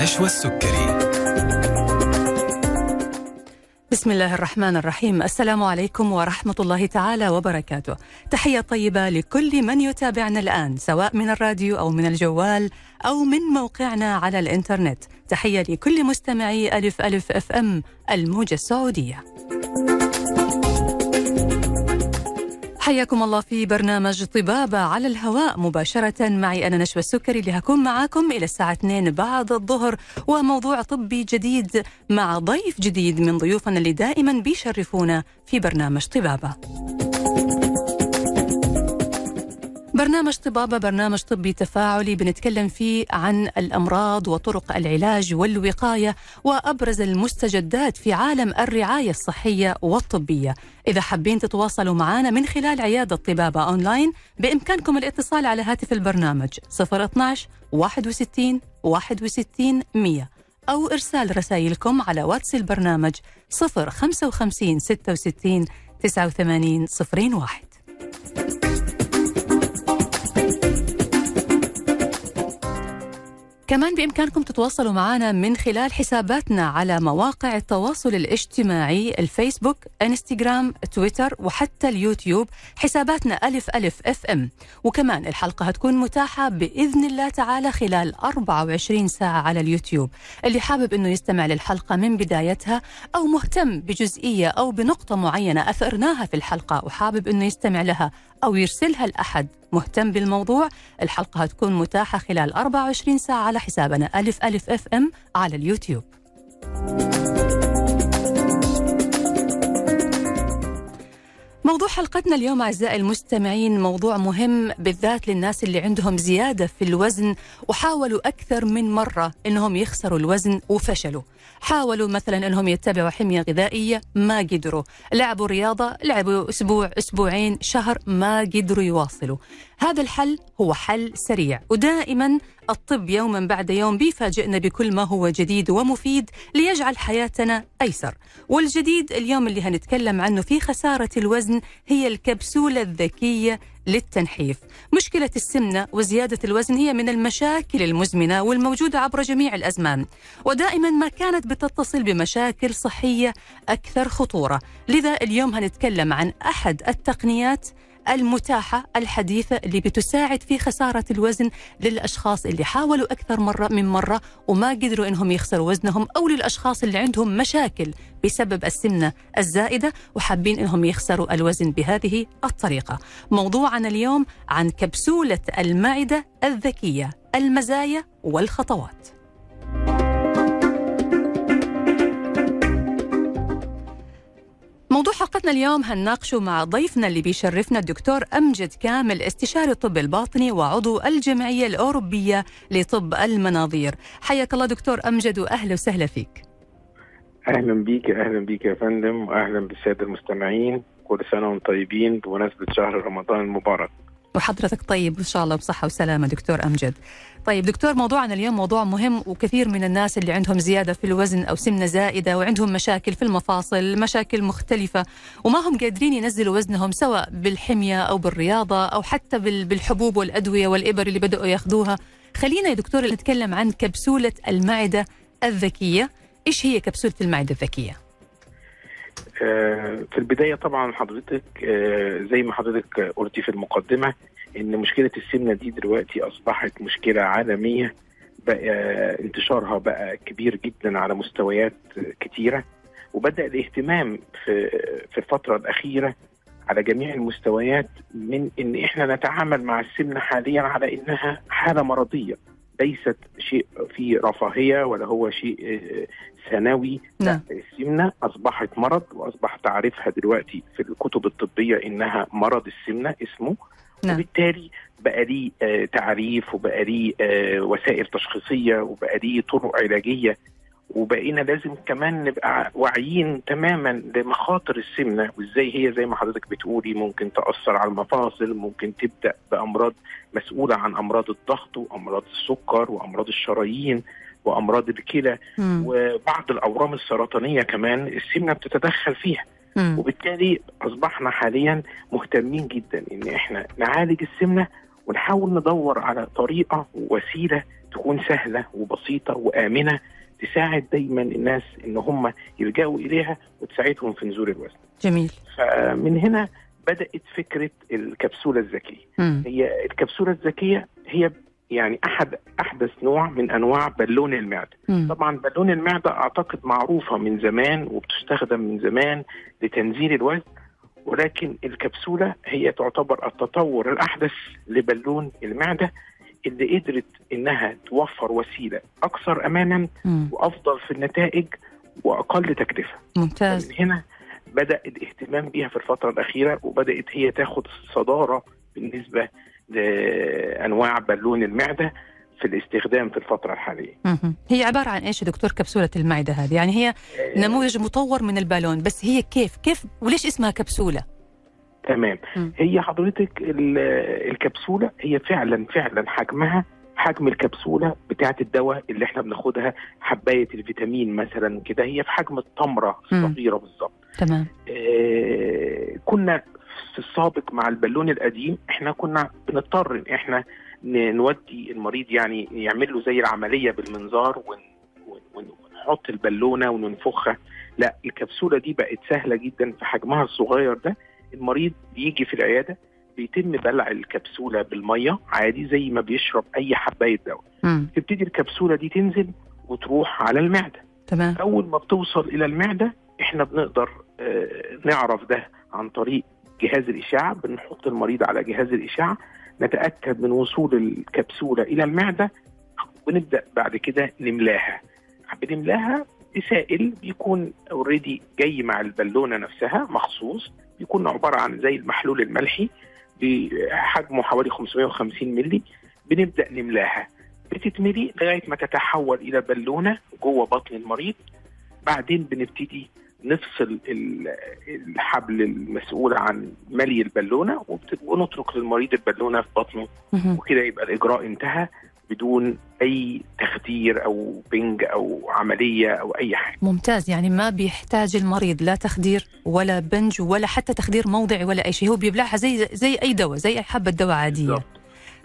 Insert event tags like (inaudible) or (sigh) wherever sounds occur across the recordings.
نشوى السكري. بسم الله الرحمن الرحيم. السلام عليكم ورحمة الله تعالى وبركاته. تحية طيبة لكل من يتابعنا الآن سواء من الراديو أو من الجوال أو من موقعنا على الإنترنت. تحية لكل مستمعي ألف ألف FM الموجة السعودية. حياكم الله في برنامج طبابة على الهواء مباشرة معي أنا نشوى السكري اللي هكون معاكم إلى الساعة 2 بعد الظهر وموضوع طبي جديد مع ضيف جديد من ضيوفنا اللي دائما بيشرفونا في برنامج طبابة. برنامج طبابة برنامج طبي تفاعلي بنتكلم فيه عن الأمراض وطرق العلاج والوقاية وأبرز المستجدات في عالم الرعاية الصحية والطبية. إذا حابين تتواصلوا معنا من خلال عيادة طبابة أونلاين بإمكانكم الاتصال على هاتف البرنامج 012 61 61 100 أو إرسال رسائلكم على واتس البرنامج 055 66 89 01 كمان بإمكانكم تتواصلوا معنا من خلال حساباتنا على مواقع التواصل الاجتماعي الفيسبوك إنستغرام تويتر وحتى اليوتيوب. حساباتنا ألف ألف FM. وكمان الحلقة هتكون متاحة بإذن الله تعالى خلال 24 ساعة على اليوتيوب. اللي حابب أنه يستمع للحلقة من بدايتها أو مهتم بجزئية أو بنقطة معينة أثرناها في الحلقة وحابب أنه يستمع لها أو يرسلها لأحد. مهتم بالموضوع؟ الحلقة هتكون متاحة خلال 24 ساعة على حسابنا ألف ألف FM على اليوتيوب. موضوع حلقتنا اليوم أعزائي المستمعين موضوع مهم بالذات للناس اللي عندهم زيادة في الوزن وحاولوا أكثر من مرة أنهم يخسروا الوزن وفشلوا. حاولوا مثلا أنهم يتبعوا حمية غذائية ما قدروا. لعبوا رياضة لعبوا أسبوع أسبوعين شهر ما قدروا يواصلوا. هذا الحل هو حل سريع. ودائما الطب يوما بعد يوم بيفاجئنا بكل ما هو جديد ومفيد ليجعل حياتنا أيسر. والجديد اليوم اللي هنتكلم عنه في خسارة الوزن هي الكبسولة الذكية للتنحيف. مشكلة السمنة وزيادة الوزن هي من المشاكل المزمنة والموجودة عبر جميع الأزمان. ودائما ما كانت بتتصل بمشاكل صحية أكثر خطورة. لذا اليوم هنتكلم عن أحد التقنيات المتاحة الحديثة اللي بتساعد في خسارة الوزن للأشخاص اللي حاولوا أكثر مرة من مرة وما قدروا إنهم يخسروا وزنهم أو للأشخاص اللي عندهم مشاكل بسبب السمنة الزائدة وحابين إنهم يخسروا الوزن بهذه الطريقة. موضوعنا اليوم عن كبسولة المعدة الذكية المزايا والخطوات. موضوع حلقتنا اليوم هنناقشه مع ضيفنا اللي بيشرفنا الدكتور أمجد كامل استشاري الطب الباطني وعضو الجمعية الأوروبية لطب المناظير. حياك الله دكتور أمجد وأهلا وسهلا فيك. أهلا بيك أهلا بيك يا فندم واهلا بالسادة المستمعين. كل سنة وأنتم طيبين بمناسبة شهر رمضان المبارك. وحضرتك طيب إن شاء الله بصحة وسلامة دكتور أمجد. طيب دكتور موضوعنا اليوم موضوع مهم وكثير من الناس اللي عندهم زيادة في الوزن أو سمنة زائدة وعندهم مشاكل في المفاصل، مشاكل مختلفة وما هم قادرين ينزلوا وزنهم سواء بالحمية أو بالرياضة أو حتى بال- بالحبوب والأدوية والإبر اللي بدأوا ياخذوها. خلينا يا دكتور نتكلم عن كبسولة المعدة الذكية. إيش هي كبسولة المعدة الذكية؟ آه، في البداية طبعا حضرتك آه، زي ما حضرتك قلتي في المقدمة إن مشكلة السمنة دي دلوقتي أصبحت مشكلة عالمية بقى انتشارها بقى كبير جدا على مستويات كتيرة وبدأ الاهتمام في في الفترة الأخيرة على جميع المستويات من إن إحنا نتعامل مع السمنة حاليا على إنها حالة مرضية. ليست شيء فيه رفاهية ولا هو شيء آه، ثانوي نعم. السمنة أصبحت مرض وأصبح تعريفها دلوقتي في الكتب الطبية إنها مرض السمنة اسمه نعم. وبالتالي بقى ليه آه، تعريف وبقى ليه آه، وسائل تشخيصية وبقى ليه طرق علاجية وبقينا لازم كمان نبقى واعيين تماما لمخاطر السمنة وإزاي هي زي ما حضرتك بتقولي ممكن تأثر على المفاصل ممكن تبدأ بأمراض مسؤولة عن أمراض الضغط وأمراض السكر وأمراض الشرايين وأمراض الكلى. وبعض الأورام السرطانية كمان السمنة بتتدخل فيها مم. وبالتالي أصبحنا حاليا مهتمين جدا إن إحنا نعالج السمنة ونحاول ندور على طريقة ووسيلة تكون سهلة وبسيطة وآمنة تساعد دايما الناس إن هم يلجأوا إليها وتساعدهم في نزول الوزن. جميل. فمن هنا بدأت فكرة الكبسولة الذكية. هي الكبسولة الذكية هي يعني احد أحدث نوع من أنواع بالون المعدة. مم. طبعا بالون المعدة أعتقد معروفة من زمان وبتستخدم من زمان لتنزيل الوزن ولكن الكبسولة هي تعتبر التطور الأحدث لبالون المعدة اللي قدرت إنها توفر وسيلة أكثر امانا مم. وأفضل في النتائج وأقل تكلفة. ممتاز. من هنا بدأ الاهتمام بها في الفترة الأخيرة وبدأت هي تاخد الصداره بالنسبة لأنواع بالون المعدة في الاستخدام في الفترة الحالية. هي عبارة عن إيش يا دكتور كبسولة المعدة هذه؟ يعني هي نموذج مطور من البالون بس هي كيف؟ كيف وليش اسمها كبسولة؟ تمام. هي حضرتك ال- الكبسولة هي فعلا فعلا حجمها حجم الكبسولة بتاعة الدواء اللي إحنا بناخدها حباية الفيتامين مثلا كده هي في حجم التمرة. الصغيرة بالظبط تمام. آه، كنا في السابق مع البالون القديم إحنا كنا بنضطر إن إحنا نودي المريض يعني يعمل له زي العملية بالمنظار ون- ونحط البالونة وننفخها لا الكبسولة دي بقت سهلة جدا في حجمها الصغير ده المريض بيجي في العيادة بيتم بلع الكبسولة بالمية عادي زي ما بيشرب أي حباية دواء. تبتدي الكبسولة دي تنزل وتروح على المعدة. تمام. أول ما بتوصل إلى المعدة إحنا بنقدر آه، نعرف ده عن طريق جهاز الإشعة. بنحط المريض على جهاز الإشعة. نتأكد من وصول الكبسولة إلى المعدة. ونبدأ بعد كده نملاها. بنملاها بسائل بيكون اوريدي جاي مع البالونة نفسها مخصوص. بيكون عبارة عن زي المحلول الملحي بحجمه حوالي 550 مللي بنبدأ نملاها. بتتملي لغاية ما تتحول إلى بالونة جوه بطن المريض. بعدين بنبتدي نفصل ال- الحبل المسؤول عن ملي البالونة ونترك للمريض البالونة في بطنه. وكده يبقى الإجراء انتهى. بدون أي تخدير أو بنج أو عملية أو أي حاجة. ممتاز يعني ما بيحتاج المريض لا تخدير ولا بنج ولا حتى تخدير موضعي ولا أي شيء. هو بيبلعها زي زي أي دواء زي أي حبة دواء عادية. بالظبط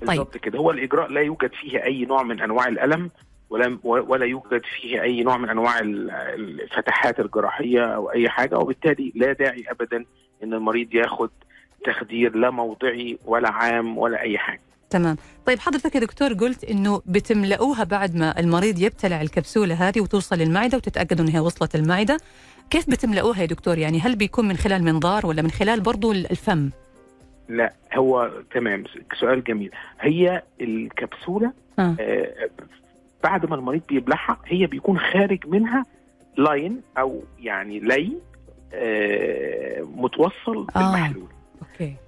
بالظبط كده. هو الإجراء لا يوجد فيه أي نوع من أنواع الألم ولا ولا يوجد فيه أي نوع من أنواع ال- الفتحات الجراحية أو أي حاجة. وبالتالي لا داعي ابدا إن المريض ياخد تخدير لا موضعي ولا عام ولا أي حاجة. تمام. طيب حضرتك يا دكتور قلت إنه بتملؤوها بعد ما المريض يبتلع الكبسولة هذه وتوصل للمعدة وتتاكدوا انها وصلت المعدة. كيف بتملؤوها يا دكتور؟ يعني هل بيكون من خلال منظار ولا من خلال برضو الفم؟ لا هو تمام. سؤال جميل. هي الكبسولة آه. آه بعد ما المريض بيبلعها هي بيكون خارج منها لاين أو يعني لي آه متوصل آه. بالمحلول.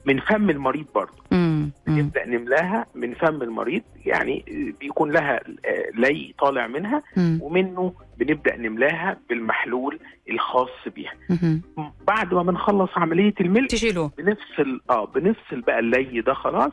من فم المريض برضه امم أمم. نبدا نملاها من فم المريض يعني بيكون لها آه، لي طالع منها أمم. ومنه بنبدأ نملاها بالمحلول الخاص بيها. بعد ما بنخلص عملية الملء تشيلوه بنفصل آه بنفصل بقى اللي ده خلاص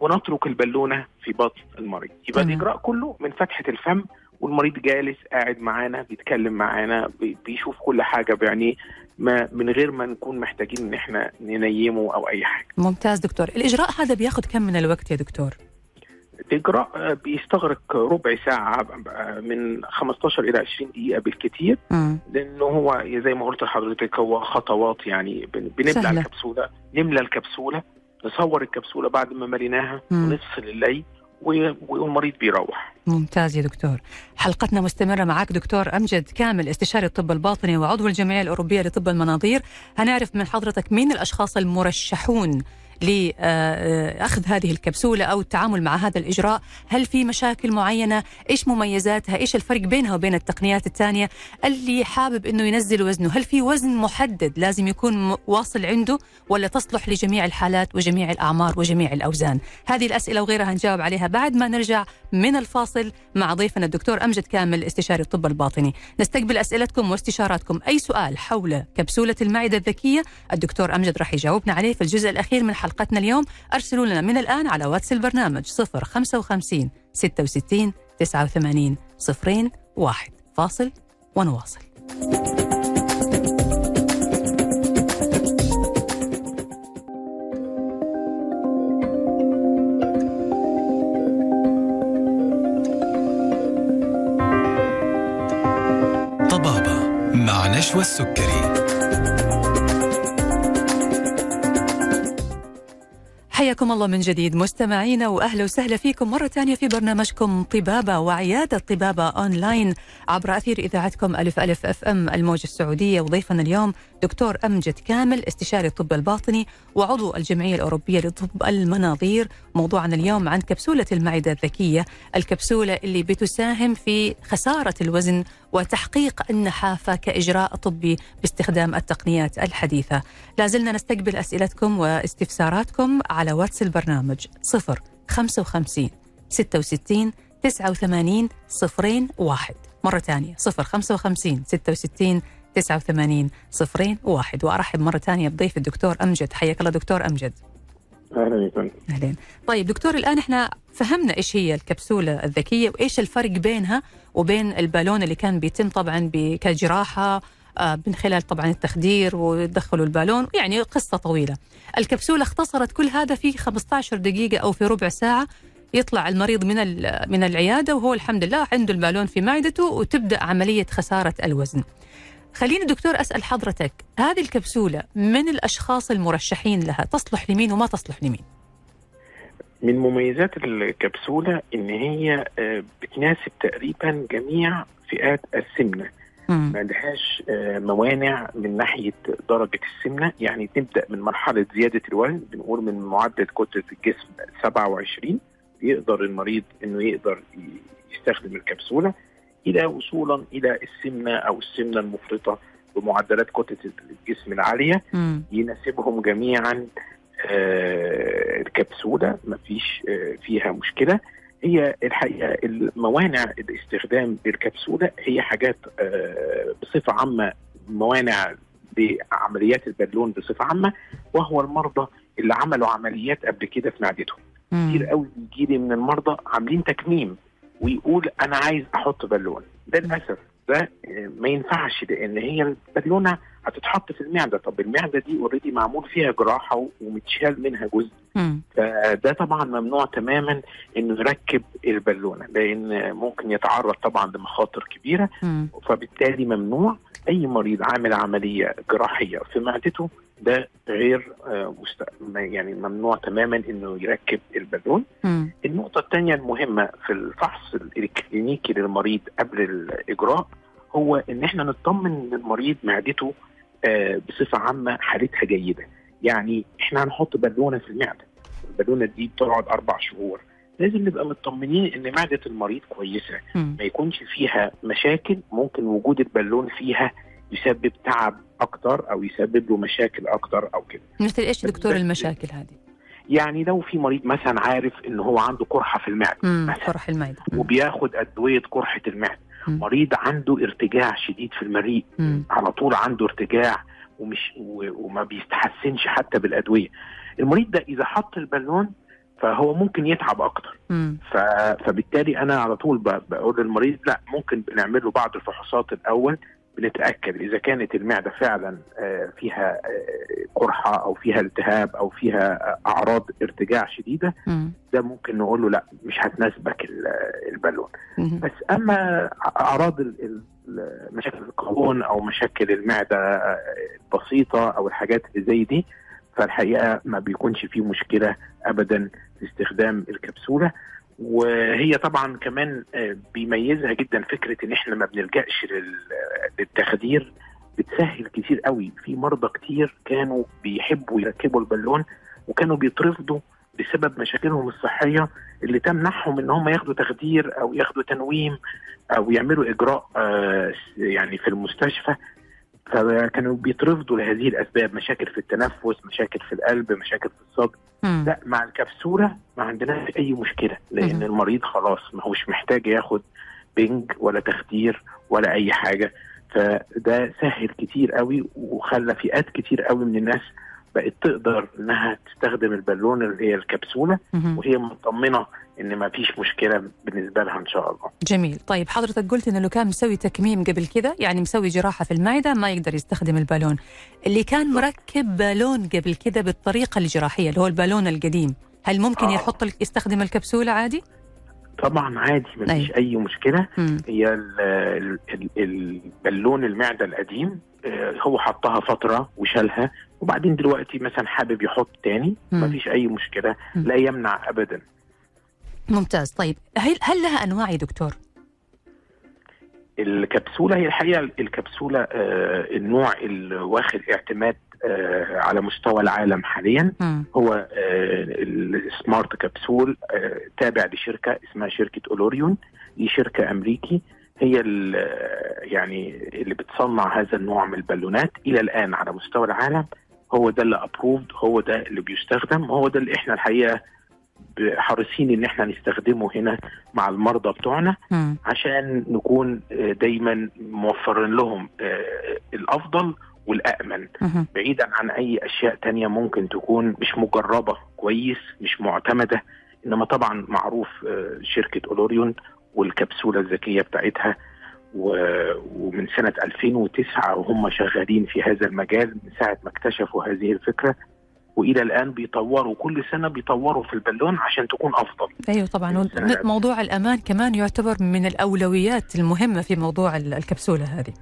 ونترك البالونة في بطن المريض يبقى. الإجراء كله من فتحة الفم والمريض جالس قاعد معانا بيتكلم معانا بي- بيشوف كل حاجة بعينيه ما من غير ما نكون محتاجين إن إحنا ننيمه أو أي حاجة ممتاز دكتور الإجراء هذا بياخذ كم من الوقت يا دكتور الإجراء بيستغرق ربع ساعة من 15 إلى 20 دقيقة بالكثير. لأنه هو زي ما قلت لحضرتك هو خطوات يعني بن- بنبلع سهلة. الكبسولة نملى الكبسولة نصور الكبسولة بعد ما مليناها. ونفصل اللي و- والمريض بيروح. ممتاز يا دكتور. حلقتنا مستمرة معك دكتور. أمجد كامل استشاري الطب الباطني وعضو الجمعية الأوروبية لطب المناظير. هنعرف من حضرتك مين الأشخاص المرشحون لأخذ هذه الكبسولة أو التعامل مع هذا الإجراء. هل في مشاكل معينة؟ إيش مميزاتها؟ إيش الفرق بينها وبين التقنيات الثانية اللي حابب أنه ينزل وزنه؟ هل في وزن محدد لازم يكون واصل عنده ولا تصلح لجميع الحالات وجميع الأعمار وجميع الأوزان؟ هذه الأسئلة وغيرها نجاوب عليها بعد ما نرجع من الفاصل مع ضيفنا الدكتور أمجد كامل استشاري الطب الباطني. نستقبل أسئلتكم واستشاراتكم. أي سؤال حول كبسولة المعدة الذكية؟ الدكتور أمجد راح يجاوبنا عليه في الجزء الأخير من حلقتنا اليوم أرسلوا لنا من الآن على واتس البرنامج 055 66 89 صفرين واحد فاصل ونواصل. طبابة مع نشوى السكري. حياكم الله من جديد مستمعينا وأهلا وسهلا فيكم مرة ثانية في برنامجكم طبابة وعيادة طبابة أونلاين عبر أثير إذاعتكم ألف ألف أف أم الموجة السعودية. وضيفنا اليوم دكتور أمجد كامل استشاري الطب الباطني وعضو الجمعية الأوروبية لطب المناظير. موضوعنا اليوم عن كبسولة المعدة الذكية الكبسولة اللي بتساهم في خسارة الوزن وتحقيق النحافه كاجراء طبي باستخدام التقنيات الحديثة. لازلنا نستقبل أسئلتكم واستفساراتكم على واتس البرنامج 0 55 66 89 صفرين واحد. مرة ثانية 0 55 66 89 صفرين واحد. وأرحب مرة ثانية بضيف الدكتور أمجد. حياك الله دكتور أمجد. أهلا أهلين. طيب دكتور الآن إحنا فهمنا إيش هي الكبسولة الذكية وإيش الفرق بينها وبين البالون اللي كان بيتم طبعا كجراحة آه، من خلال طبعا التخدير ودخلوا البالون. يعني قصة طويلة. الكبسولة اختصرت كل هذا في 15 دقيقة أو في ربع ساعة. يطلع المريض من من العيادة وهو الحمد لله عنده البالون في معدته وتبدأ عملية خسارة الوزن. خليني دكتور أسأل حضرتك هذه الكبسولة من الأشخاص المرشحين لها تصلح لمين وما تصلح لمين؟ من مميزات الكبسولة إن هي بتناسب تقريبا جميع فئات السمنة. ما عندهاش موانع من ناحية درجة السمنة. يعني تبدأ من مرحلة زيادة الوزن بنقول من معدل كتلة الجسم 27 يقدر المريض إنه يقدر يستخدم الكبسولة. إلى وصولا إلى السمنه أو السمنه المفرطه بمعدلات كتلة الجسم العالية. يناسبهم جميعا آه الكبسولة ما فيش آه فيها مشكلة. هي الحقيقة الموانع الاستخدام للكبسولة هي حاجات آه بصفة عامة موانع بعمليات البالون بصفة عامة وهو المرضى اللي عملوا عمليات قبل كده في معدتهم. كتير قوي بيجي لي من المرضى عاملين تكميم. ويقول أنا عايز أحط بالون. للأسف ده ما ينفعش لأن هي البالونة هتتحط في المعدة. طب المعدة دي already معمول فيها جراحة ومتشال منها جزء. فده طبعا ممنوع تماما إنه يركب البالونة لأن ممكن يتعرض طبعا لمخاطر كبيرة. فبالتالي ممنوع أي مريض عامل عملية جراحية في معدته ده غير آه، مست... يعني ممنوع تماما إنه يركب البالون. مم. النقطة الثانية المهمة في الفحص الكلينيكي للمريض قبل الإجراء هو إن إحنا نطمن إن المريض معدته آه، بصفة عامة حالتها جيدة. يعني إحنا هنحط بالونة في المعدة. البالونة دي بتقعد أربع شهور. لازم نبقى مطمنين إن معدة المريض كويسة. مم. ما يكونش فيها مشاكل ممكن وجود البالون فيها يسبب تعب أكتر أو يسبب له مشاكل أكتر أو كده مثل إيش دكتور المشاكل هذه؟ يعني لو في مريض مثلا عارف إن هو عنده قرحة في المعدة. مثلا قرح المعدة. وبياخد أدوية قرحة المعدة. مريض عنده ارتجاع شديد في المريء. على طول عنده ارتجاع ومش وما بيستحسنش حتى بالأدوية المريض ده إذا حط البالون فهو ممكن يتعب أكتر. ف... فبالتالي أنا على طول ب... بقول للمريض لا ممكن بنعمل له بعض الفحوصات الأول بنتأكد إذا كانت المعدة فعلا آه، فيها آه، قرحة أو فيها التهاب أو فيها آه، أعراض ارتجاع شديدة. ده ممكن نقول له لا مش هتناسبك ال- البالون. بس أما أعراض مشاكل القولون أو مشاكل المعدة البسيطة أو الحاجات اللي زي دي فالحقيقة ما بيكونش فيه مشكلة ابدا في استخدام الكبسولة وهي طبعا كمان آه، بيميزها جدا فكرة إن إحنا ما بنلجأش لل- للتخدير. بتسهل كتير قوي. في مرضى كتير كانوا بيحبوا يركبوا البالون وكانوا بيترفضوا بسبب مشاكلهم الصحية اللي تمنعهم إن هم ياخدوا تخدير أو ياخدوا تنويم أو يعملوا إجراء آه، يعني في المستشفى. فكانوا بيترفضوا لهذه الأسباب مشاكل في التنفس مشاكل في القلب مشاكل في الصدر. مم. لا مع الكبسولة ما عندناش أي مشكلة لأن مم. المريض خلاص ما هوش محتاج ياخد بنج ولا تخدير ولا أي حاجة فده سهل كتير قوي وخلى فئات كتير قوي من الناس بقت تقدر إنها تستخدم البالون اللي هي الكبسولة مم. وهي مطمنة إن ما فيش مشكلة بالنسبة لها إن شاء الله جميل طيب حضرتك قلت انه لو كان مسوي تكميم قبل كذا يعني مسوي جراحة في المعدة ما يقدر يستخدم البالون اللي كان مركب بالون قبل كذا بالطريقة الجراحية اللي هو البالون القديم هل ممكن آه. يحط يستخدم الكبسولة عادي طبعا عادي مفيش أيوة. أي مشكلة مم. هي ال- ال- ال- البالون المعدة القديم آه، هو حطها فترة وشالها وبعدين دلوقتي مثلا حابب يحط تاني مم. مفيش أي مشكلة مم. لا يمنع ابدا ممتاز طيب هل هل لها أنواع يا دكتور؟ الكبسولة هي الحقيقة الكبسولة آه، النوع اللي واخد اعتماد آه، على مستوى العالم حاليا. مم. هو آه، السمارت كبسول تابع لشركة اسمها شركة أولوريون دي شركة أمريكي. هي يعني اللي بتصنع هذا النوع من البالونات إلى الآن على مستوى العالم. هو ده اللي ابروفد هو ده اللي بيستخدم هو ده اللي إحنا الحقيقة حريصين إن إحنا نستخدمه هنا مع المرضى بتوعنا مم. عشان نكون آه، دايما موفرين لهم آه، الأفضل والامن مهم. بعيدا عن أي أشياء تانية ممكن تكون مش مجربة كويس مش معتمدة إنما طبعا معروف آه، شركة أولوريون والكبسولة الذكية بتاعتها ومن سنة 2009 وهم شغالين في هذا المجال من ساعة ما اكتشفوا هذه الفكرة وإلى الآن بيطوروا كل سنة بيطوروا في البالون عشان تكون أفضل أيوه طبعا موضوع الأمان كمان يعتبر من الأولويات المهمة في موضوع ال- الكبسولة هذه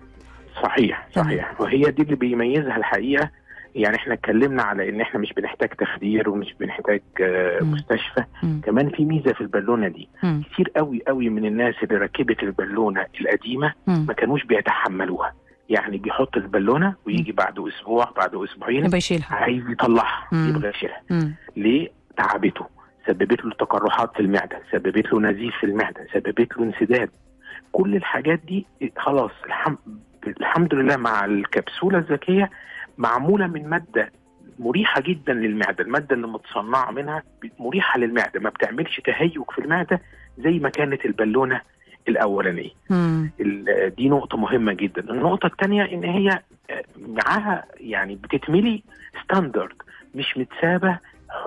صحيح. صحيح وهي دي اللي بيميزها الحقيقة يعني إحنا اتكلمنا على إن إحنا مش بنحتاج تخدير ومش بنحتاج آه،. مستشفى مم. كمان في ميزة في البالونة دي مم. كتير قوي قوي من الناس اللي ركبت البالونة القديمة مم. ما كانوش بيتحملوها يعني بيحط البالونة ويجي بعد أسبوع بعد أسبوعين يبغى يشيلها عايز يطلعها مم. يبغى يشيلها. ليه تعبته سببت له تقرحات في المعدة سببت له نزيف في المعدة سببت له انسداد كل الحاجات دي خلاص الحمد, الحمد لله مع الكبسولة الذكية معمولة من مادة مريحة جدا للمعدة المادة اللي متصنعة منها مريحة للمعدة ما بتعملش تهيج في المعدة زي ما كانت البالونة الأولانية. دي نقطة مهمة جدا. النقطة الثانية إن هي آه، معاها يعني بتتملي standard مش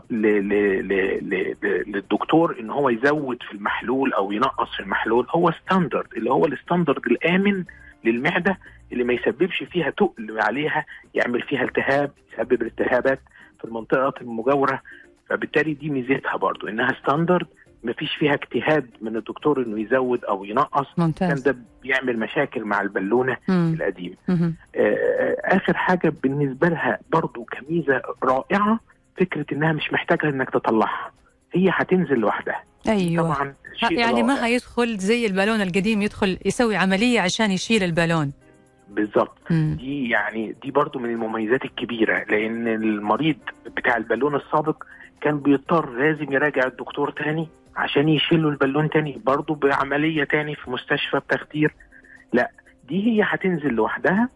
ل- للدكتور إن هو يزود في المحلول أو ينقص في المحلول. هو standard اللي هو ال standard الآمن للمعدة اللي ما يسببش فيها تقل عليها يعمل فيها التهاب يسبب التهابات في المنطقة المجاورة. فبالتالي دي ميزتها برضو إنها standard ما فيش فيها اجتهاد من الدكتور إنه يزود أو ينقص. كان ممتاز ده بيعمل مشاكل مع البالونة. القديمة. مهم. آه، آخر حاجة بالنسبة لها برضو كميزة رائعة فكرة إنها مش محتاجة إنك تطلعها. هي هتنزل لوحدها. أيوه. طبعا شيء يعني ما رائع. هيدخل زي البالون القديم يدخل يسوي عملية عشان يشيل البالون. بالظبط. دي يعني دي برضو من المميزات الكبيرة لأن المريض بتاع البالون السابق كان بيضطر لازم يراجع الدكتور تاني. عشان يشيل له البالون تاني برضو بعملية تاني في مستشفى بتخدير لا دي هي هتنزل لوحدها.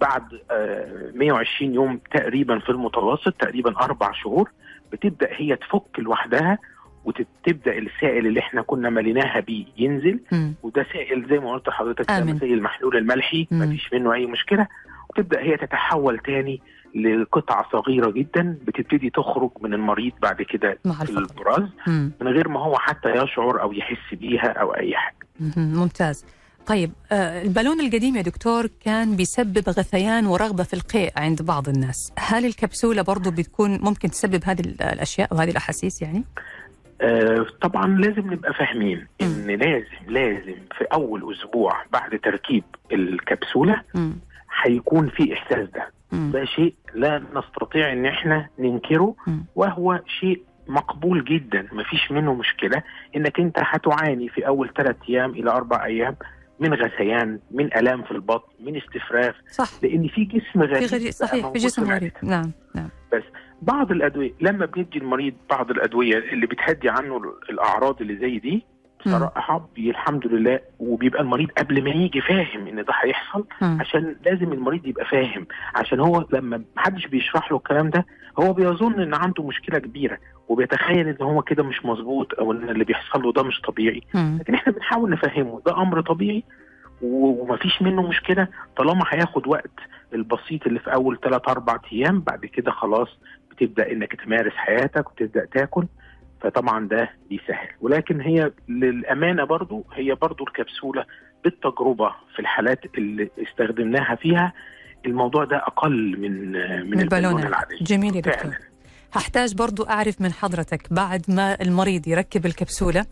بعد آه، 120 يوم تقريبا في المتوسط تقريبا أربع شهور بتبدأ هي تفك لوحدها وتبدأ السائل اللي إحنا كنا مليناها بيه ينزل. وده سائل زي ما قلت لحضرتك. زي المحلول الملحي. مفيش منه أي مشكلة وتبدأ هي تتحول تاني لقطعة صغيرة جدا بتبتدي تخرج من المريض بعد كده البراز. من غير ما هو حتى يشعر أو يحس بيها أو أي حاجة. ممتاز طيب آه، البالون القديم يا دكتور كان بيسبب غثيان ورغبة في القيء عند بعض الناس هل الكبسولة برضو بتكون ممكن تسبب هذه ال- الأشياء وهذه الأحاسيس يعني؟ آه، طبعا لازم نبقى فاهمين إن لازم لازم في أول أسبوع بعد تركيب الكبسولة. هيكون في إحساس ده. ده شيء لا نستطيع إن إحنا ننكره. وهو شيء مقبول جدا. مفيش منه مشكلة. إنك أنت هتعاني في أول ثلاث أيام إلى أربع أيام من غثيان من ألام في البطن من استفراغ. صح. لأن في جسم في غريب. غريب بقى صحيح في جسم. غريب. نعم نعم. بعض الأدوية لما بندي المريض بعض الأدوية اللي بتهدي عنه الأعراض اللي زي دي بصراحه الحمد لله وبيبقى المريض قبل ما يجي فاهم إن ده هيحصل. عشان لازم المريض يبقى فاهم عشان هو لما محدش بيشرح له الكلام ده هو بيظن إن عنده مشكلة كبيرة وبيتخيل إن هو كده مش مظبوط أو إن اللي بيحصل له ده مش طبيعي. لكن إحنا بنحاول نفهمه ده أمر طبيعي ومفيش منه مشكلة طالما هياخد وقت البسيط اللي في أول 3 4 أيام بعد كده خلاص بتبدأ إنك تمارس حياتك وتبدأ تاكل فطبعا ده بيسهل ولكن هي للأمانة برضو هي برضو الكبسولة بالتجربة في الحالات اللي استخدمناها فيها الموضوع ده أقل من من البالونه البالونة العادية. جميل يا دكتور. فعلا. هحتاج برضو أعرف من حضرتك بعد ما المريض يركب الكبسولة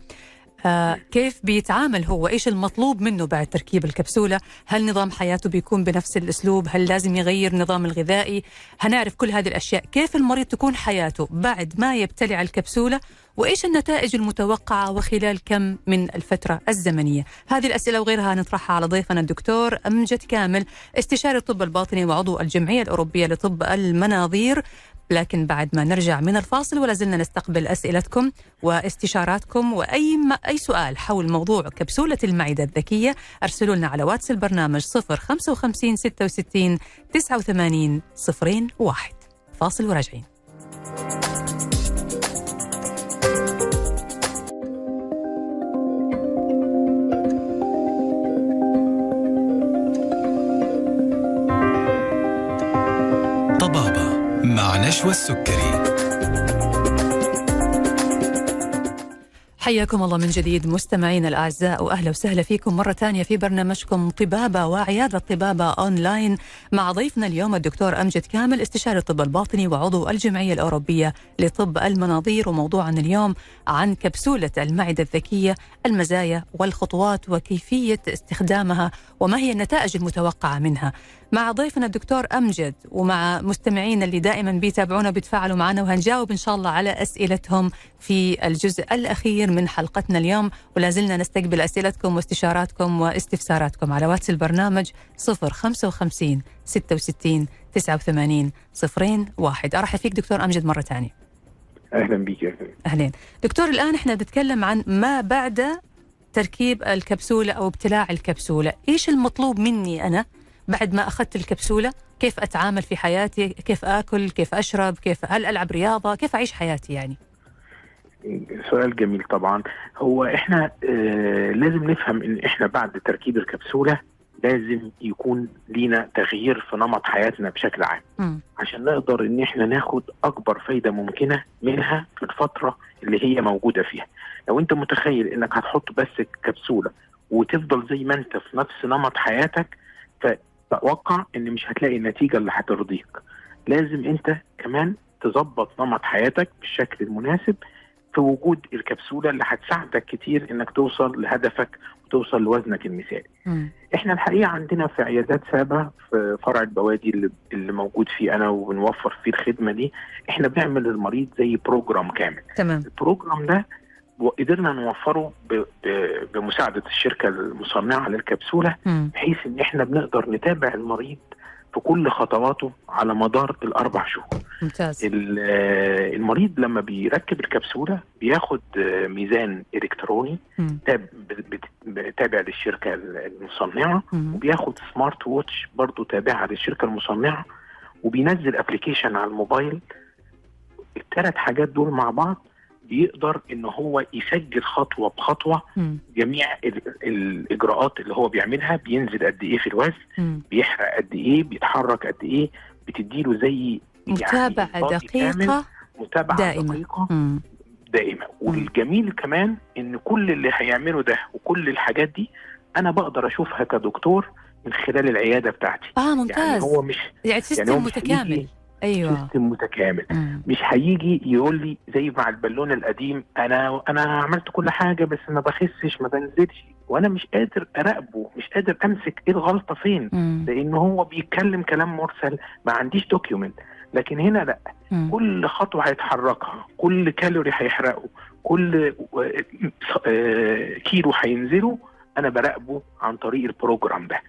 آه كيف بيتعامل هو؟ إيش المطلوب منه بعد تركيب الكبسولة؟ هل نظام حياته بيكون بنفس الأسلوب؟ هل لازم يغير نظام الغذائي؟ هنعرف كل هذه الأشياء. كيف المريض تكون حياته بعد ما يبتلع الكبسولة؟ وإيش النتائج المتوقعة وخلال كم من الفترة الزمنية؟ هذه الأسئلة وغيرها نطرحها على ضيفنا الدكتور أمجد كامل استشاري الطب الباطني وعضو الجمعية الأوروبية لطب المناظير. لكن بعد ما نرجع من الفاصل ولا زلنا نستقبل أسئلتكم واستشاراتكم وأي ما أي سؤال حول موضوع كبسولة المعدة الذكية أرسلوا لنا على واتس البرنامج 055 66 89 01 فاصل وراجعين. مع نشوى السكري حياكم الله من جديد مستمعينا الأعزاء وأهلا وسهلا فيكم مرة ثانية في برنامجكم طبابة وعيادة طبابة أونلاين مع ضيفنا اليوم الدكتور أمجد كامل استشاري الطب الباطني وعضو الجمعية الأوروبية لطب المناظير وموضوعنا اليوم عن كبسولة المعدة الذكية المزايا والخطوات وكيفية استخدامها وما هي النتائج المتوقعة منها. مع ضيفنا الدكتور أمجد ومع مستمعينا اللي دائما بيتابعونا وبيتفاعلوا معنا وهنجاوب إن شاء الله على أسئلتهم في الجزء الأخير من حلقتنا اليوم. ولا زلنا نستقبل أسئلتكم واستشاراتكم واستفساراتكم على واتس البرنامج 055 66 89 صفرين واحد. أرحب فيك دكتور أمجد مرة ثانية. أهلا بك أهلين. دكتور الآن إحنا بنتكلم عن ما بعد تركيب الكبسولة أو ابتلاع الكبسولة. إيش المطلوب مني أنا بعد ما أخذت الكبسولة كيف أتعامل في حياتي كيف آكل كيف أشرب كيف هل ألعب رياضة كيف أعيش حياتي يعني؟ سؤال جميل طبعا. هو إحنا آه لازم نفهم إن إحنا بعد تركيب الكبسولة لازم يكون لينا تغيير في نمط حياتنا بشكل عام. م. عشان نقدر إن إحنا ناخد أكبر فايدة ممكنة منها في الفترة اللي هي موجودة فيها. لو أنت متخيل إنك هتحط بس الكبسوله وتفضل زي ما أنت في نفس نمط حياتك فتوقع إن مش هتلاقي النتيجة اللي هترضيك لازم أنت كمان تظبط نمط حياتك بالشكل المناسب في وجود الكبسولة اللي هتساعدك كتير إنك توصل لهدفك وتوصل لوزنك المثالي. م. إحنا الحقيقة عندنا في عيادات سابة في فرع البوادي اللي, اللي موجود فيه أنا وبنوفر فيه الخدمة دي إحنا بنعمل للمريض زي program كامل. تمام. ال program ده وقدرنا نوفره بمساعدة الشركة المصنعة للكبسولة بحيث إن إحنا بنقدر نتابع المريض في كل خطواته على مدار الأربع شهور. ممتاز. المريض لما بيركب الكبسولة بياخد ميزان إلكتروني تابع للشركة المصنعة وبياخد smart watch برضه تابعه للشركة المصنعة وبينزل application على الموبايل. الثلاث حاجات دول مع بعض بيقدر إن هو يسجل خطوة بخطوة. م. جميع الإجراءات اللي هو بيعملها بينزل قد إيه في الوزن بيحرق قد إيه بيتحرك قد إيه بتديله زي متابعة يعني دقيقة متابعة دائمة. دقيقة م. دائمة. والجميل كمان إن كل اللي هيعمله ده وكل الحاجات دي أنا بقدر أشوفها كدكتور من خلال العيادة بتاعتي. آه ممتاز. يعني هو مش يعني system يعني متكامل. أيوه. system متكامل. مم. مش هيجي يقول لي زي مع البالون القديم أنا أنا عملت كل حاجة بس ما بخسش ما بنزلش. وأنا مش قادر أراقبه مش قادر أمسك إيه الغلطة فين. مم. لأن هو بيتكلم كلام مرسل ما عنديش document لكن هنا لأ. مم. كل خطوة هيتحركها كل كالوري هيحرقه كل كيلو هينزله أنا براقبه عن طريق ال program ده.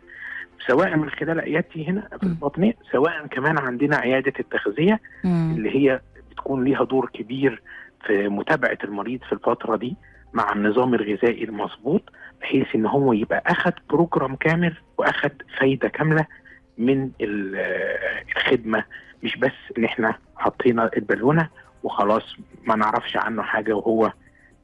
سواء من خلال عيادتي هنا في الباطنية سواء كمان عندنا عيادة التغذية مم. اللي هي بتكون ليها دور كبير في متابعة المريض في الفترة دي مع النظام الغذائي المظبوط بحيث إن هو يبقى اخذ program كامل واخذ فايدة كاملة من الخدمة مش بس إن إحنا حطينا البالونة وخلاص ما نعرفش عنه حاجة وهو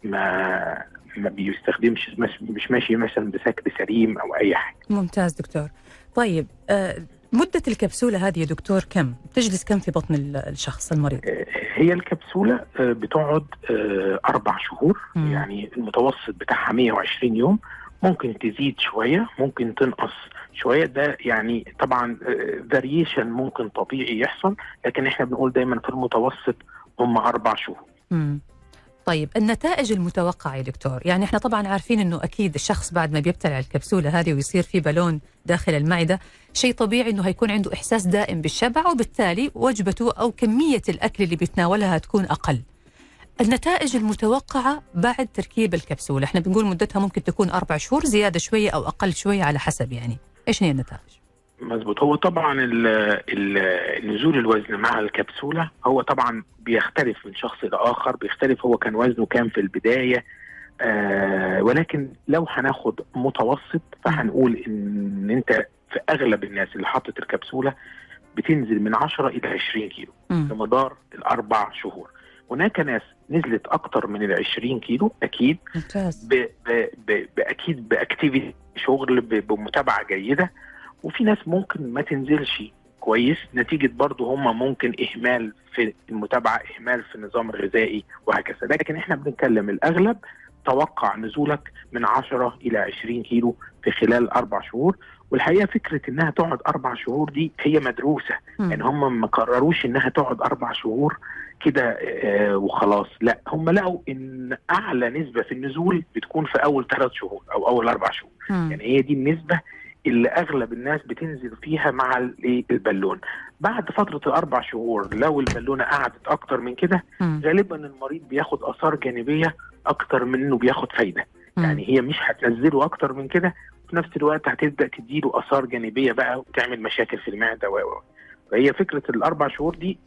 ما ما بيستخدمش مش ماشي مثلا بشكل سليم أو أي حاجة. ممتاز دكتور. طيب آه مدة الكبسولة هذه يا دكتور كم؟ تجلس كم في بطن الشخص المريض؟ هي الكبسولة بتقعد أربع شهور م. يعني المتوسط بتاعها 120 يوم ممكن تزيد شوية ممكن تنقص شوية ده يعني طبعا فاريشن ممكن طبيعي يحصل لكن إحنا بنقول دايما في المتوسط هم أربع شهور م. طيب النتائج المتوقعة يا دكتور؟ يعني إحنا طبعا عارفين إنه أكيد الشخص بعد ما بيبتلع الكبسولة هذه ويصير في بالون داخل المعدة شيء طبيعي إنه هيكون عنده إحساس دائم بالشبع وبالتالي وجبته أو كمية الأكل اللي بيتناولها هتكون أقل. النتائج المتوقعة بعد تركيب الكبسولة إحنا بنقول مدتها ممكن تكون أربع شهور زيادة شوية أو أقل شوية على حسب يعني. إيش هي النتائج؟ مظبوط. هو طبعا ال ال نزول الوزن مع الكبسولة هو طبعا بيختلف من شخص لاخر بيختلف هو كان وزنه كام في البداية آه ولكن لو هناخد متوسط فهنقول إن أنت في أغلب الناس اللي حطت الكبسولة بتنزل من 10 إلى 20 كيلو. في مدار الأربع شهور. هناك ناس نزلت أكتر من ال 20 كيلو أكيد ممتاز. ب ب ب بأكيد بأكتيفيتي شغل بمتابعة جيدة. وفي ناس ممكن ما تنزلش كويس نتيجة برضه هم ممكن إهمال في المتابعة إهمال في النظام الغذائي وهكذا. لكن إحنا بنتكلم الأغلب توقع نزولك من 10 إلى 20 كيلو في خلال أربع شهور. والحقيقة فكرة إنها تقعد أربع شهور دي هي مدروسة. مم. يعني هم ما قرروش إنها تقعد أربع شهور كده آه وخلاص. لا هم لقوا إن أعلى نسبة في النزول بتكون في أول ثلاث شهور أو أول أربع شهور. مم. يعني هي دي النسبة اللي أغلب الناس بتنزل فيها مع ال- البالون بعد فترة الأربع شهور لو البالونة قعدت أكتر من كده. غالبا المريض بياخد آثار جانبية أكتر من إنه بياخد فايدة. يعني هي مش هتنزله أكتر من كده في نفس الوقت هتبدأ تديله آثار جانبية بقى وتعمل مشاكل في المعدة و فهي فكرة الأربع شهور دي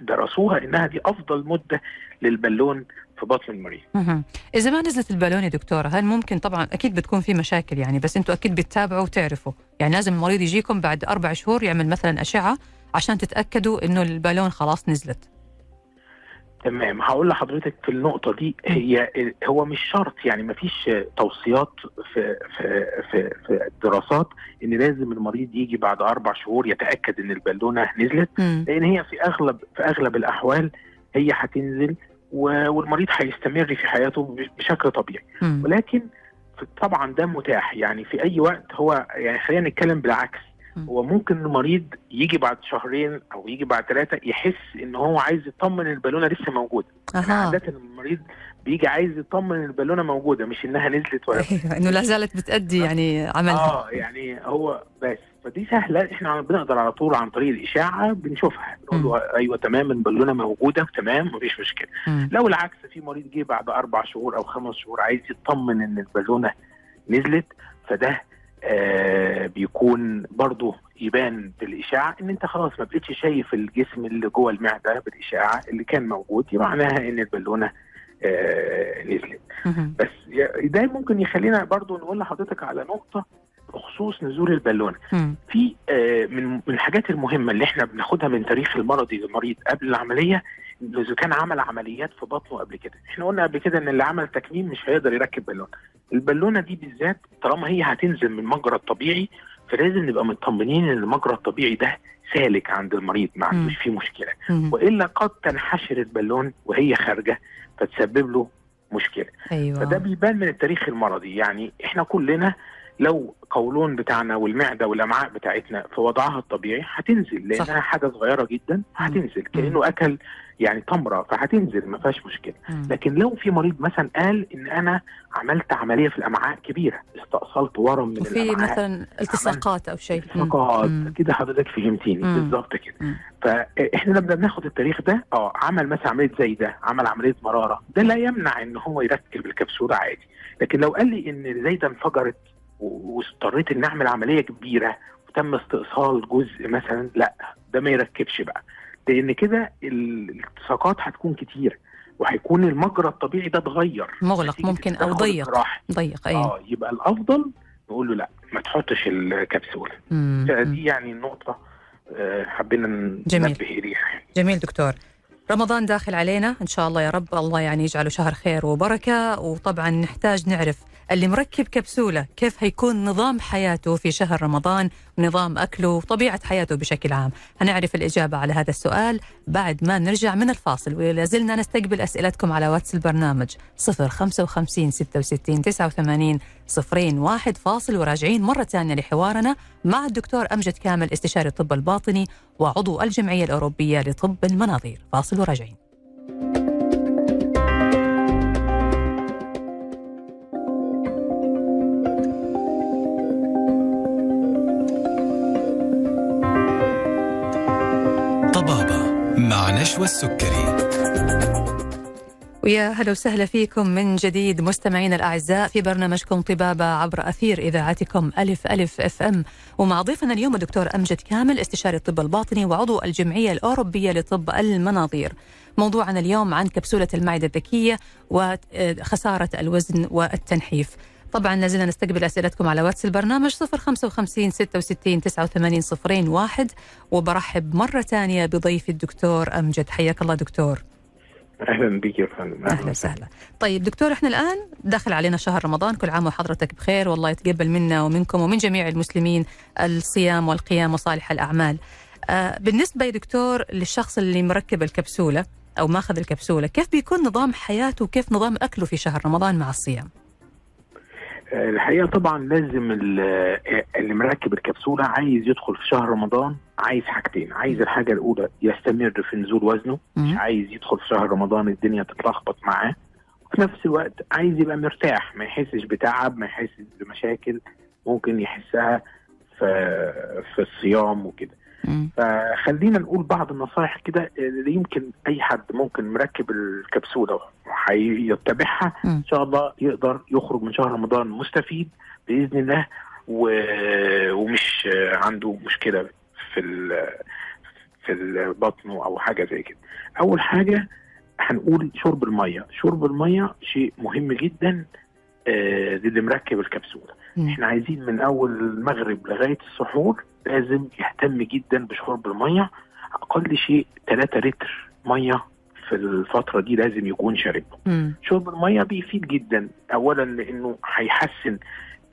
درسوها إنها دي أفضل مدة للبالون في بطن المريض. إذا ما نزلت البالون يا دكتورة هل ممكن؟ طبعا أكيد بتكون في مشاكل يعني بس أنتوا أكيد بتتابعوا وتعرفوا. يعني لازم المريض يجيكم بعد أربع شهور يعمل مثلا أشعة عشان تتأكدوا إنه البالون خلاص نزلت. تمام. هقول لحضرتك في النقطة دي هي هو مش شرط يعني ما فيش توصيات في في في في الدراسات إن لازم المريض يجي بعد أربع شهور يتأكد إن البالونة نزلت. لأن هي في أغلب في أغلب الأحوال هي هتنزل والمريض هيستمر في حياته بشكل طبيعي. مم. ولكن طبعا ده متاح. يعني في أي وقت هو يعني خلينا نتكلم بالعكس. هو ممكن المريض يجي بعد شهرين أو يجي بعد ثلاثة يحس إن هو عايز يطمن البالونة لسه موجودة. يعني عادة المريض بيجي عايز يطمن البالونة موجودة مش إنها نزلت ولا (laughs) أيوة إنه لا زالت بتأدي يعني عملها. آه يعني هو بس. فدي سهلة. إحنا بنقدر على طول عن طريق الإشاعة بنشوفها. نقول له أيوه تمام البالونة موجودة تمام مفيش مشكلة. مم. لو العكس في مريض جه بعد أربع شهور أو خمس شهور عايز يطمن إن البالونة نزلت فده آه بيكون برضه يبان بالإشاعة إن أنت خلاص ما بقتش شايف الجسم اللي جوه المعدة بالإشاعة اللي كان موجود معناها إن البالونة آه نزلت. بس ده ممكن يخلينا برضو نقول لحضرتك على نقطة بخصوص نزول البالونة مم. في آه، من من الحاجات المهمة اللي إحنا بناخدها من تاريخ المرضي للمريض قبل العملية إنه إذا كان عمل عمليات في بطنه قبل كده. إحنا قلنا قبل كده إن اللي عمل تكميم مش هيقدر يركب بالونة البالونة دي بالذات طالما هي هتنزل من المجرى الطبيعي فلازم نبقى مطمنين إن المجرى الطبيعي ده سالك عند المريض ما عندوش فيه مشكلة. مم. وإلا قد تنحشر البالون وهي خارجة فتسبب له مشكلة. أيوة. فده بيبان من التاريخ المرضي. يعني إحنا كلنا لو قولون بتاعنا والمعدة والأمعاء بتاعتنا في وضعها الطبيعي هتنزل لأنها صح. حاجة صغيرة جدا هتنزل كأنه أكل يعني تمرة فهتنزل ما فيهاش مشكلة مم. لكن لو في مريض مثلا قال إن أنا عملت عملية في الأمعاء كبيرة استأصلت ورم من وفي الأمعاء مثلا التصاقات أو شيء مم. كده حضرتك فهمتيني. بالظبط كده. فإحنا لما بناخد التاريخ ده آه عمل مثلا عملية زي ده عمل عملية مرارة ده لا يمنع إن هو يركب الكبسولة عادي لكن لو قال لي إن زي ده انفجرت واضطريت ان أعمل عملية كبيرة وتم استئصال جزء مثلا لا ده ما يركبش بقى لأن كده ال- الالتصاقات هتكون كتير وهيكون المجرى الطبيعي ده اتغير مغلق ممكن التدخل ضيق الجراحي. ضيق أي آه يبقى الأفضل نقول له لا ما تحطش الكبسوله مم. مم. دي يعني النقطة آه، حبينا. ننبه إليها جميل دكتور رمضان داخل علينا إن شاء الله يا رب الله يعني يجعله شهر خير وبركة وطبعا نحتاج نعرف اللي مركب كبسولة كيف هيكون نظام حياته في شهر رمضان ونظام أكله وطبيعة حياته بشكل عام؟ هنعرف الإجابة على هذا السؤال بعد ما نرجع من الفاصل ولا زلنا نستقبل أسئلتكم على واتس البرنامج 055 66 89 صفرين واحد فاصل وراجعين مرة ثانية لحوارنا مع الدكتور أمجد كامل استشاري الطب الباطني وعضو الجمعية الأوروبية لطب المناظير. فاصل وراجعين. مع نشوى السكري ويا هلا وسهلا فيكم من جديد مستمعينا الأعزاء في برنامجكم طبابة عبر أثير إذاعتكم ألف ألف أف أم ومع ضيفنا اليوم الدكتور أمجد كامل استشاري الطب الباطني وعضو الجمعية الأوروبية لطب المناظير. موضوعنا اليوم عن كبسولة المعدة الذكية وخسارة الوزن والتنحيف. طبعا لازلنا نستقبل أسئلتكم على واتس البرنامج 055 66 89 01 وبرحب مرة ثانية بضيفي الدكتور أمجد حياك الله دكتور. أهلا بك يا فندم أهلا وسهلا. طيب دكتور إحنا الآن داخل علينا شهر رمضان كل عام وحضرتك بخير والله يتقبل منا ومنكم ومن جميع المسلمين الصيام والقيام وصالح الأعمال. آه بالنسبة يا دكتور للشخص اللي مركب الكبسولة أو ماخذ الكبسولة كيف بيكون نظام حياته وكيف نظام أكله في شهر رمضان مع الصيام؟ الحقيقة طبعا لازم اللي مركب الكبسولة عايز يدخل في شهر رمضان عايز حاجتين. عايز الحاجة الأولى يستمر في نزول وزنه مش عايز يدخل في شهر رمضان الدنيا تتلخبط معاه. وفي نفس الوقت عايز يبقى مرتاح ما يحسش بتعب ما يحسش بمشاكل ممكن يحسها في في الصيام وكده. فخلينا نقول بعض النصائح كده اللي يمكن أي حد ممكن مركب الكبسولة وهيتبعها إن شاء الله يقدر يخرج من شهر رمضان مستفيد بإذن الله و... ومش عنده مشكلة في ال... في بطنه أو حاجة زي كده. أول حاجة هنقول شرب المية، شرب المية شيء مهم جدا آه للي مركب الكبسولة. إحنا عايزين من أول المغرب لغاية السحور لازم يهتم جدا بشرب المية أقل شيء 3 لتر مية في الفترة دي لازم يكون شاربه. شرب المية بيفيد جدا اولا لأنه هيحسن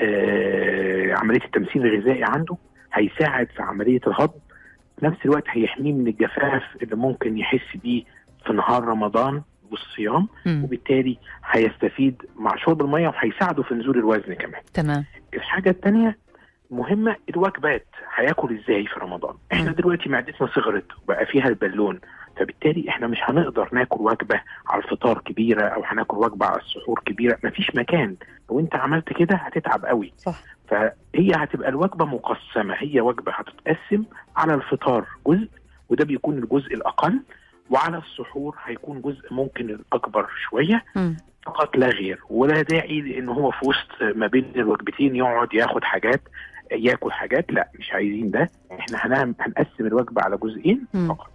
آه عملية التمثيل الغذائي عنده هيساعد في عملية الهضم في نفس الوقت هيحميه من الجفاف اللي ممكن يحس بيه في نهار رمضان والصيام مم. وبالتالي هيستفيد مع شرب المية وهيساعده في نزول الوزن كمان. تمام الحاجة الثانية مهمة الوجبات هياكل إزاي في رمضان؟ إحنا. دلوقتي معدتنا صغرت وبقى فيها البالون فبالتالي إحنا مش هنقدر ناكل وجبة على الفطار كبيرة أو هناكل وجبة على السحور كبيرة مفيش مكان لو أنت عملت كده هتتعب قوي صح فهي هتبقى الوجبة مقسمة هي وجبة هتتقسم على الفطار جزء وده بيكون الجزء الأقل وعلى السحور هيكون جزء ممكن الأكبر شوية مم. فقط لا غير ولا داعي لأن هو في وسط ما بين الوجبتين يقعد ياخد حاجات ياكل حاجات لا مش عايزين ده. إحنا هنقسم الوجبة على جزئين. فقط.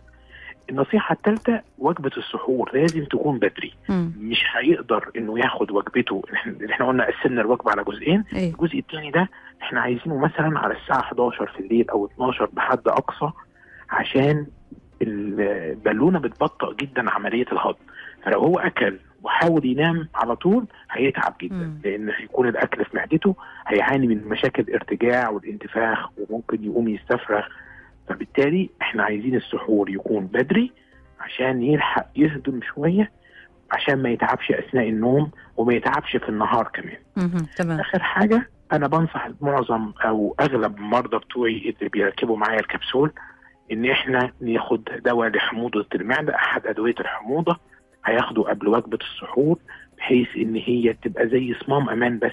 النصيحة الثالثة وجبة السحور لازم تكون بدري. مم. مش هيقدر إنه ياخد وجبته. إحنا قلنا قسمنا الوجبة على جزئين. إيه. الجزء الثاني ده إحنا عايزينه مثلا على الساعة 11 في الليل أو 12 بحد أقصى عشان البالونة بتبطئ جدا عملية الهضم. فلو هو أكل وحاول ينام على طول هيتعب جدا. مم. لأن هيكون الأكل في معدته هيعاني من مشاكل الارتجاع والانتفاخ وممكن يقوم يستفرغ. فبالتالي إحنا عايزين السحور يكون بدري عشان يلحق يهضم شوية عشان ما يتعبش أثناء النوم وما يتعبش في النهار كمان. تمام. آخر حاجة أنا بنصح معظم أو أغلب المرضى بتوعي اللي بيركبوا معايا الكبسول إن إحنا ناخد دواء لحموضة المعدة أحد أدوية الحموضة. هياخده قبل وجبة السحور بحيث إن هي تبقى زي صمام أمان بس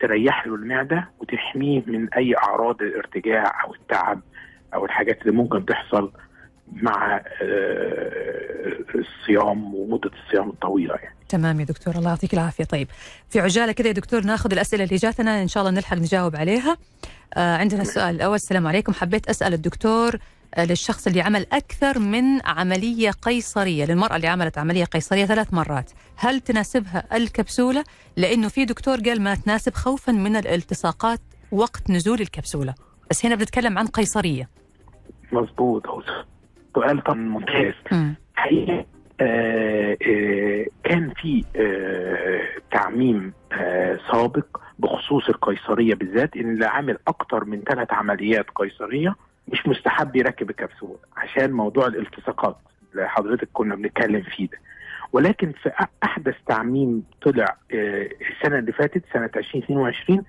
تريح له المعدة وتحميه من أي أعراض الارتجاع أو التعب أو الحاجات اللي ممكن تحصل مع آه، الصيام ومدة الصيام الطويلة يعني. تمام يا دكتور الله يعطيك العافية. طيب في عجالة كده يا دكتور ناخذ الأسئلة اللي جاتنا إن شاء الله نلحق نجاوب عليها. آه عندنا السؤال الأول السلام عليكم. حبيت أسأل الدكتور للشخص اللي عمل أكثر من عملية قيصرية للمرأة اللي عملت عملية قيصرية ثلاث مرات. هل تناسبها الكبسولة؟ لأنه في دكتور قال ما تناسب خوفا من الالتصاقات وقت نزول الكبسولة. بس هنا بنتكلم عن قيصرية. مظبوط. سؤال طبعا ممتاز. مم. حقيقة آه آه كان في آه تعميم سابق بخصوص القيصرية بالذات إن اللي عامل أكتر من ثلاث عمليات قيصرية مش مستحب يركب الكبسول عشان موضوع الالتصاقات اللي حضرتك كنا بنتكلم فيه ده. ولكن في أحدث تعميم طلع آه السنة اللي فاتت سنة 2022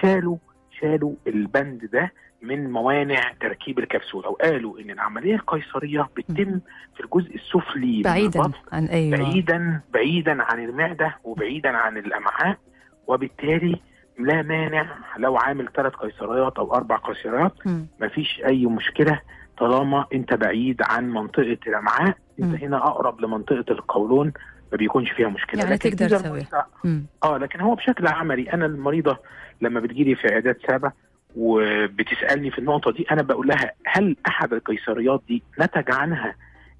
شالوا شالوا البند ده من موانع تركيب الكبسول أو قالوا إن العملية القيصرية بتتم في الجزء السفلي بعيدا عن أيوه. بعيدا بعيدا عن المعدة وبعيدا عن الأمعاء وبالتالي لا مانع لو عامل ثلاث قيصريات أو أربع قيصريات. مفيش أي مشكلة طالما أنت بعيد عن منطقة الأمعاء. أنت هنا أقرب لمنطقة القولون ما بيكونش فيها مشكلة يعني لكن تقدر تسويها. آه لكن هو بشكل عملي أنا المريضة لما بتجيلي في عيادات سابه وبتسألني في النقطة دي أنا بقول لها هل أحد القيصريات دي نتج عنها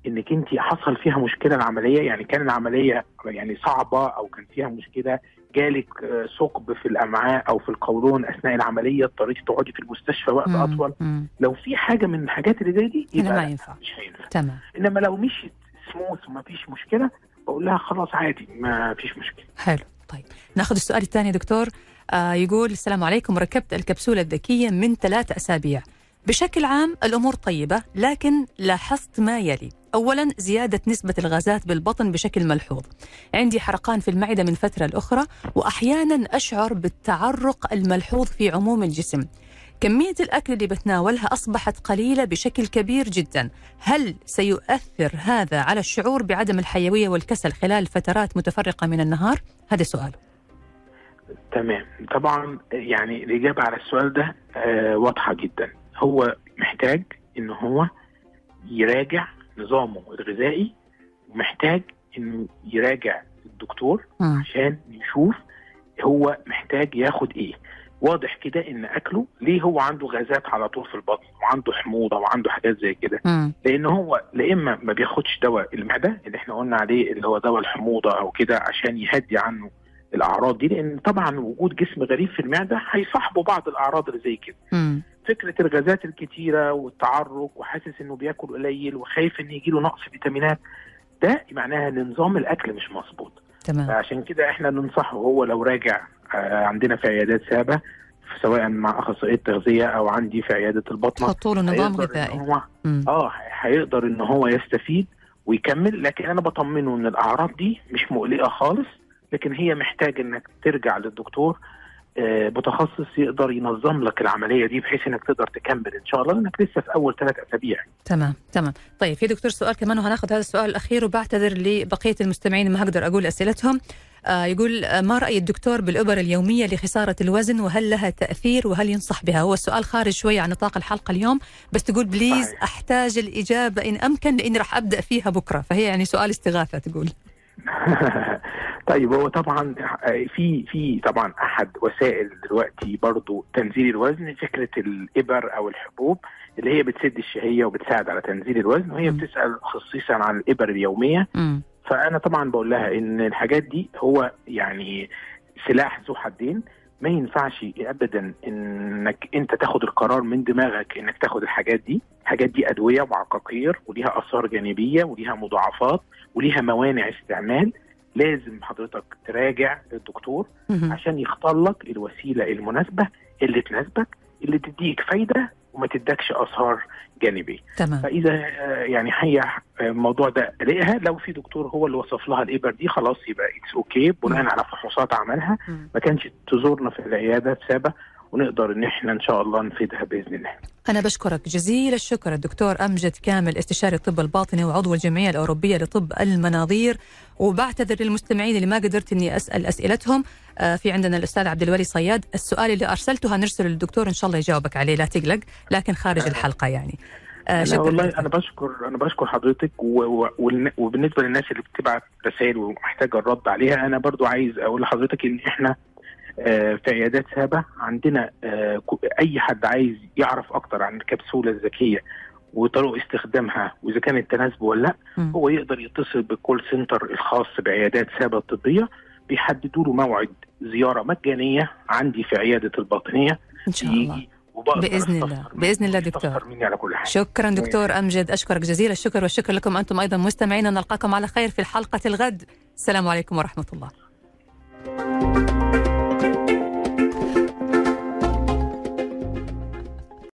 إنك أنت حصل فيها مشكلة العملية يعني كان العملية يعني صعبة أو كان فيها مشكلة جالك آه، ثقب في الأمعاء أو في القولون أثناء العملية اضطريتي تقعدي في المستشفى وقت مم. أطول؟ مم. لو في حاجة من الحاجات اللي زي دي يبقى ما ينفع. مش هينفع. تمام. إنما لو مشيت سموث وما فيش مشكلة بقول لها خلاص عادي ما فيش مشكلة. حلو. طيب ناخذ السؤال الثاني دكتور. آه يقول السلام عليكم ركبت الكبسولة الذكية من ثلاثة أسابيع. بشكل عام الأمور طيبة لكن لاحظت ما يلي. أولا زيادة نسبة الغازات بالبطن بشكل ملحوظ. عندي حرقان في المعدة من فترة لأخرى وأحيانا أشعر بالتعرق الملحوظ في عموم الجسم. كمية الأكل اللي بتناولها أصبحت قليلة بشكل كبير جدا. هل سيؤثر هذا على الشعور بعدم الحيوية والكسل خلال فترات متفرقة من النهار؟ هذا سؤال. تمام. طبعا يعني الإجابة على السؤال ده آه واضحة جدا. هو محتاج إن هو يراجع نظامه الغذائي ومحتاج إنه يراجع الدكتور. عشان يشوف هو محتاج ياخد إيه واضح كده إن أكله ليه هو عنده غازات على طول في البطن وعنده حموضة وعنده حاجات زي كده. لأن هو لا إما ما بياخدش دواء المعدة اللي إحنا قلنا عليه اللي هو دواء الحموضة أو كده عشان يهدي عنه الأعراض دي لأن طبعا وجود جسم غريب في المعدة هيصاحبه بعض الأعراض اللي زي كده. فكرة الغازات الكتيرة والتعرق وحاسس إنه بياكل قليل وخايف إن يجيله نقص فيتامينات ده معناها إن نظام الأكل مش مظبوط. تمام. فعشان كده إحنا ننصحه هو لو راجع آه، عندنا في عيادات سابة سواء مع أخصائية تغذية أو عندي في عيادة البطنة حطوا له نظام غذائي. آه هيقدر إن هو يستفيد ويكمل لكن أنا بطمنه إن الأعراض دي مش مقلقة خالص لكن هي محتاج إنك ترجع للدكتور متخصص يقدر ينظم لك العملية دي بحيث إنك تقدر تكمل. إن شاء الله لانك لسه في أول ثلاث أسابيع. تمام تمام. طيب في دكتور سؤال كمان وهناخذ هذا السؤال الأخير وبعتذر لبقية المستمعين ما هقدر أقول أسئلتهم. آه يقول آه، ما رأي الدكتور بالابر اليومية لخسارة الوزن؟ وهل لها تأثير؟ وهل ينصح بها؟ هو السؤال خارج شوية عن نطاق الحلقة اليوم بس تقول بليز صحيح. أحتاج الإجابة إن أمكن لأني راح أبدأ فيها بكرة. فهي يعني سؤال استغاثة تقول. (laughs) طيب هو طبعا آه، في في طبعا أحد وسائل دلوقتي برضو تنزيل الوزن فكرة الإبر أو الحبوب اللي هي بتسد الشهية وبتساعد على تنزيل الوزن وهي مم. بتسأل خصيصا عن الإبر اليومية مم. فأنا طبعا بقول لها إن الحاجات دي هو يعني سلاح ذو حدين ما ينفعش ابدا إنك أنت تاخد القرار من دماغك إنك تاخد الحاجات دي الحاجات دي أدوية وعقاقير وليها آثار جانبية وليها مضاعفات وليها موانع استعمال لازم حضرتك تراجع الدكتور. عشان يختار لك الوسيلة المناسبة اللي تناسبك اللي تديك فايدة وما تدكش آثار جانبية تمام فإذا آه، يعني هي آه، الموضوع ده قلقها لو في دكتور هو اللي وصف لها الابر دي خلاص يبقى it's okay بناء. على فحوصات عملها. ما كانش تزورنا في العيادة بسابه ونقدر إن إحنا إن شاء الله نفيدها بإذن الله. أنا بشكرك جزيل الشكر الدكتور أمجد كامل استشاري الطب الباطني وعضو الجمعية الأوروبية لطب المناظير وبعتذر للمستمعين اللي ما قدرت إني أسأل أسئلتهم. آه، في عندنا الأستاذ عبد الولي صياد. السؤال اللي أرسلته هنرسله للدكتور إن شاء الله يجاوبك عليه لا تقلق لكن خارج الحلقة يعني. آه، أنا شكرا والله. أنا بشكر أنا بشكر حضرتك وبالنسبة للناس اللي بتبعت رسائل ومحتاجة الرد عليها أنا برضو عايز أقول لحضرتك إن إحنا في عيادات سابة. عندنا آه، أي حد عايز يعرف أكتر عن الكبسولة الذكية وطرق استخدامها وإذا كانت تناسبه ولا لأ. هو يقدر يتصل بالكول سنتر الخاص بعيادات سابة الطبيه بيحددوا له موعد زيارة مجانية عندي في عيادة الباطنية. إن شاء الله. بإذن الله. بإذن الله دكتور. مني على كل حاجة شكرا دكتور أمجد. أشكرك جزيل الشكر والشكر لكم أنتم أيضا مستمعين. نلقاكم على خير في الحلقة الغد. السلام عليكم ورحمة الله.